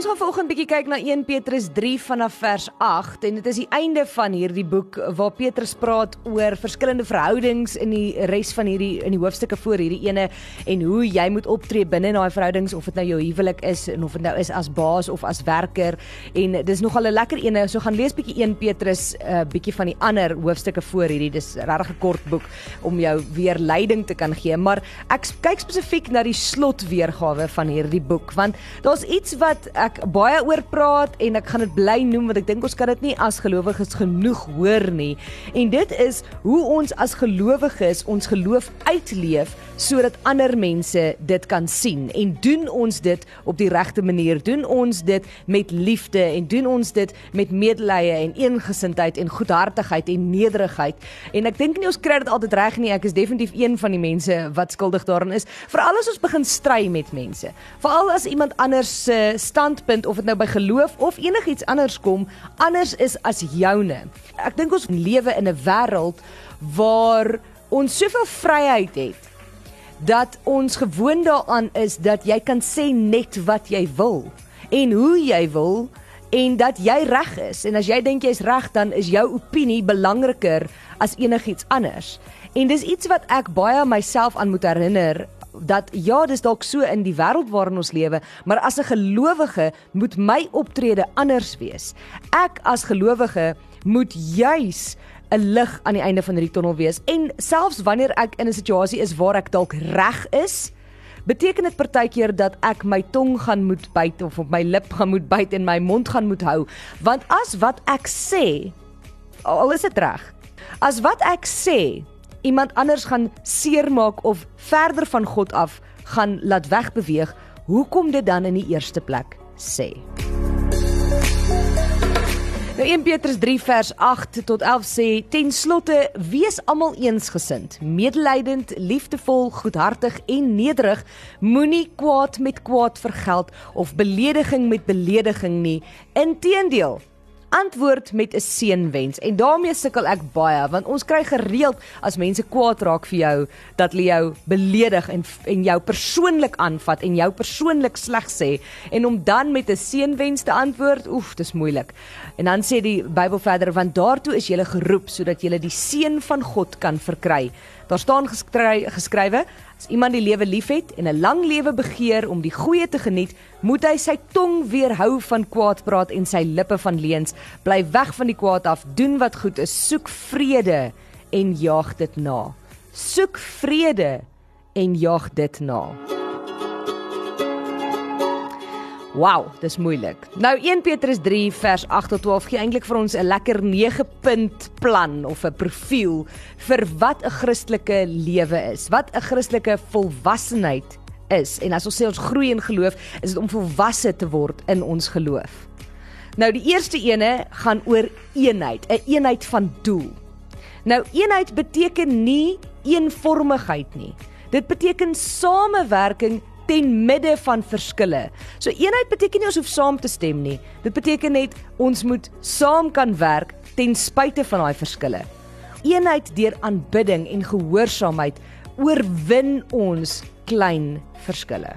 Ons gaan vanoggend bietjie kyk na 1 Petrus 3 vanaf vers 8 en dit is die einde van hierdie boek waar Petrus praat oor verskillende verhoudings in die res van hierdie in die hoofstukke voor hierdie ene en hoe jy moet optree binne daai verhoudings of dit nou jou huwelik is en of dit nou is as baas of as werker. En dis nogal 'n lekker ene so gaan lees bietjie 1 Petrus 'n uh, bietjie van die ander hoofstukke voor hierdie. Dis regtig 'n kort boek om jou weer leiding te kan gee maar ek kyk spesifiek na die slotweergawe van hierdie boek want daar's iets wat ek baie oor praat en ek gaan dit bly noem want ek dink ons kan dit nie as gelowiges genoeg hoor nie. En dit is hoe ons as gelowiges ons geloof uitleef sodat ander mense dit kan sien. En doen ons dit op die regte manier? Doen ons dit met liefde en doen ons dit met medelee en eengesindheid en goedhartigheid en nederigheid? En ek dink nie ons kry dit altyd reg nie. Ek is definitief een van die mense wat skuldig daarin is. Veral as ons begin stry met mense. Veral as iemand anders se stand standpunt of dit nou by geloof of enigiets anders kom, anders is as joune. Ek dink ons lewe in 'n wêreld waar ons soveel vryheid het dat ons gewoond daaraan is dat jy kan sê net wat jy wil en hoe jy wil en dat jy reg is en as jy dink jy's reg dan is jou opinie belangriker as enigiets anders. En dis iets wat ek baie myself aan moet herinner dat ja, dis dalk so in die wêreld waarin ons lewe, maar as 'n gelowige moet my optrede anders wees. Ek as gelowige moet juis 'n lig aan die einde van hierdie tonnel wees en selfs wanneer ek in 'n situasie is waar ek dalk reg is, beteken dit partykeer dat ek my tong gaan moet byt of op my lip gaan moet byt en my mond gaan moet hou, want as wat ek sê al is dit reg. As wat ek sê iemand anders gaan seermaak of verder van God af gaan laat wegbeweeg, hoekom dit dan in die eerste plek sê? Nou 1 Petrus 3 vers 8 tot 11 sê ten slotte wees almal eensgesind, medelydend, liefdevol, goedhartig en nederig, moenie kwaad met kwaad vergeld of belediging met belediging nie. Inteendeel, antwoord met 'n seënwens. En daarmee sukkel ek baie want ons kry gereeld as mense kwaad raak vir jou dat hulle jou beledig en en jou persoonlik aanvat en jou persoonlik sleg sê en om dan met 'n seënwens te antwoord, oef, dis moeilik. En dan sê die Bybel verder want daartoe is jy geroep sodat jy die seën van God kan verkry. Daar staan geskrywe As iemand die lewe liefhet en 'n lang lewe begeer om die goeie te geniet, moet hy sy tong weerhou van kwaad praat en sy lippe van leuns. Bly weg van die kwaad af, doen wat goed is, soek vrede en jaag dit na. Soek vrede en jaag dit na. Wow, dis moeilik. Nou 1 Petrus 3 vers 8 tot 12 gee eintlik vir ons 'n lekker 9 punt plan of 'n profiel vir wat 'n Christelike lewe is. Wat 'n Christelike volwassenheid is. En as ons sê ons groei in geloof, is dit om volwasse te word in ons geloof. Nou die eerste ene gaan oor eenheid, 'n eenheid van doel. Nou eenheid beteken nie eenvormigheid nie. Dit beteken samewerking ten midde van verskille. So eenheid beteken nie ons hoef saam te stem nie. Dit beteken net ons moet saam kan werk ten spyte van daai verskille. Eenheid deur aanbidding en gehoorsaamheid oorwin ons klein verskille.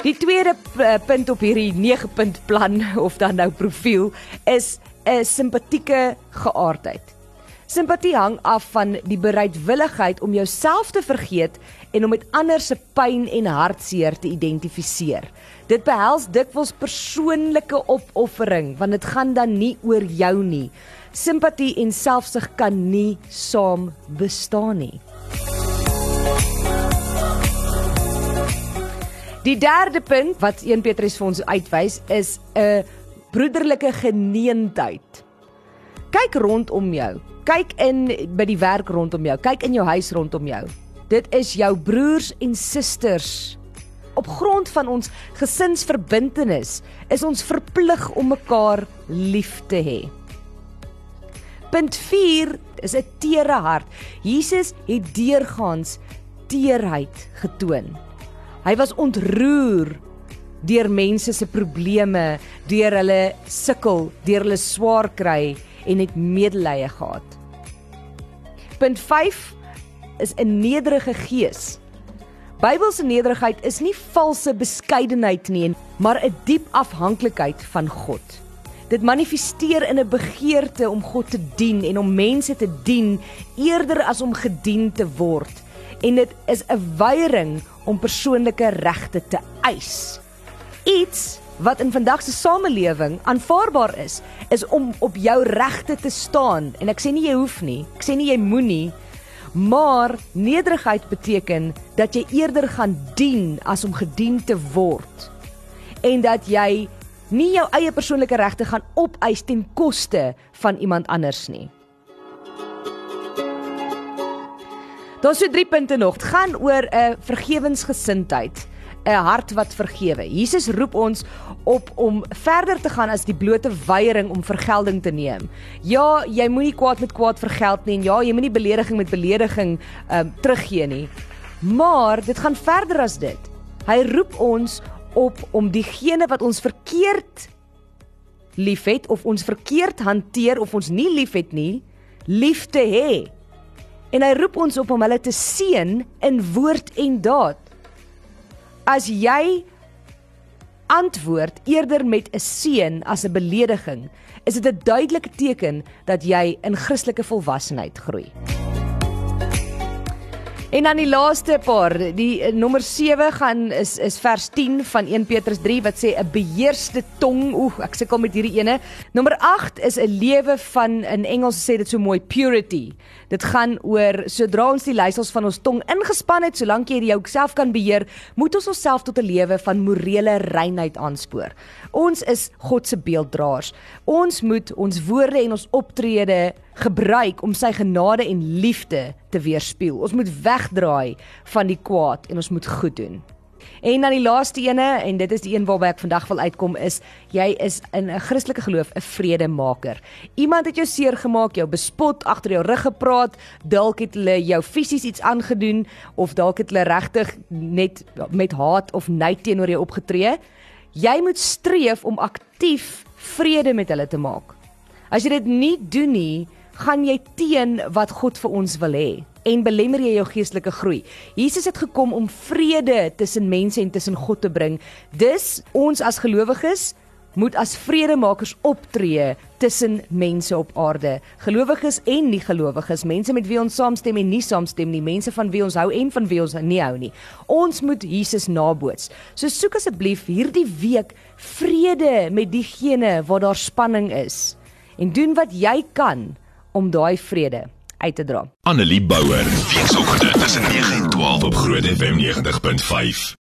Die tweede eh, punt op hierdie 9 punt plan of dan nou profiel is 'n simpatieke geaardheid. Simpatie hang af van die bereidwilligheid om jouself te vergeet en om met ander se pyn en hartseer te identifiseer. Dit behels dikwels persoonlike opoffering want dit gaan dan nie oor jou nie. Simpatie en selfsug kan nie saam bestaan nie. Die derde punt wat 1 Petrus vir ons uitwys is 'n broederlike geneentheid. Kyk rondom jou kyk in by die werk rondom jou, kyk in jou huis rondom jou. Dit is jou broers en susters. Op grond van ons gesinsverbintenis is ons verplig om mekaar lief te hê. Punt 4 is 'n teere hart. Jesus het deurgaans teerheid getoon. Hy was ontroer deur mense se probleme, deur hulle sukkel, deur hulle swaar kry en het medelee gehad. Punt 5 is 'n nederige gees. Bybelse nederigheid is nie valse beskeidenheid nie, maar 'n diep afhanklikheid van God. Dit manifesteer in 'n begeerte om God te dien en om mense te dien eerder as om gedien te word. En dit is 'n weiering om persoonlike regte te eis. Iets wat in vandag se samelewing aanvaarbaar is, is om op jou regte te staan. En ek sê nie jy hoef nie, ek sê nie jy moenie, maar nederigheid beteken dat jy eerder gaan dien as om gedien te word. En dat jy nie jou eie persoonlike regte gaan opeis ten koste van iemand anders nie. Daar's so 3 punte nog. Dit gaan oor 'n vergewensgesindheid, 'n hart wat vergewe. Jesus roep ons op om verder te gaan as die blote weiering om vergelding te neem. Ja, jy moenie kwaad met kwaad vergeld nie en ja, jy moenie belediging met belediging um teruggee nie. Maar dit gaan verder as dit. Hy roep ons op om diegene wat ons verkeerd liefhet of ons verkeerd hanteer of ons nie liefhet nie, lief te hê. En hy roep ons op om hulle te seën in woord en daad. As jy antwoord eerder met 'n seën as 'n belediging, is dit 'n duidelike teken dat jy in Christelike volwassenheid groei. En dan die laaste paar, die uh, nommer 7 gaan is is vers 10 van 1 Petrus 3 wat sê 'n beheerste tong. Oeg, ek sukkel met hierdie ene. Nommer 8 is 'n lewe van in Engels sê dit so mooi purity. Dit gaan oor sodra ons die leiersels van ons tong ingespan het, solank jy jouself kan beheer, moet ons onsself tot 'n lewe van morele reinheid aanspoor. Ons is God se beelddraers. Ons moet ons woorde en ons optrede gebruik om sy genade en liefde te weerspieël. Ons moet wegdraai van die kwaad en ons moet goed doen. En dan die laaste ene en dit is die een waarby ek vandag wil uitkom is jy is in 'n Christelike geloof 'n vredemaker. Iemand het jou seer gemaak, jou bespot, agter jou rug gepraat, dalk het hulle jou fisies iets aangedoen of dalk het hulle regtig net met haat of nait teenoor jou opgetree. Jy moet streef om aktief vrede met hulle te maak. As jy dit nie doen nie, gaan jy teen wat God vir ons wil hê en belemmer jy jou geestelike groei. Jesus het gekom om vrede tussen mense en tussen God te bring. Dus ons as gelowiges moet as vredemakers optree tussen mense op aarde. Gelowiges en nie gelowiges, mense met wie ons saamstem en nie saamstem nie, mense van wie ons hou en van wie ons nie hou nie. Ons moet Jesus naboots. So soek asseblief hierdie week vrede met diegene waar daar spanning is en doen wat jy kan om daai vrede uit te dra. Annelie Bouwer, weekoggend tussen 9 en 12 op Groot FM 90.5.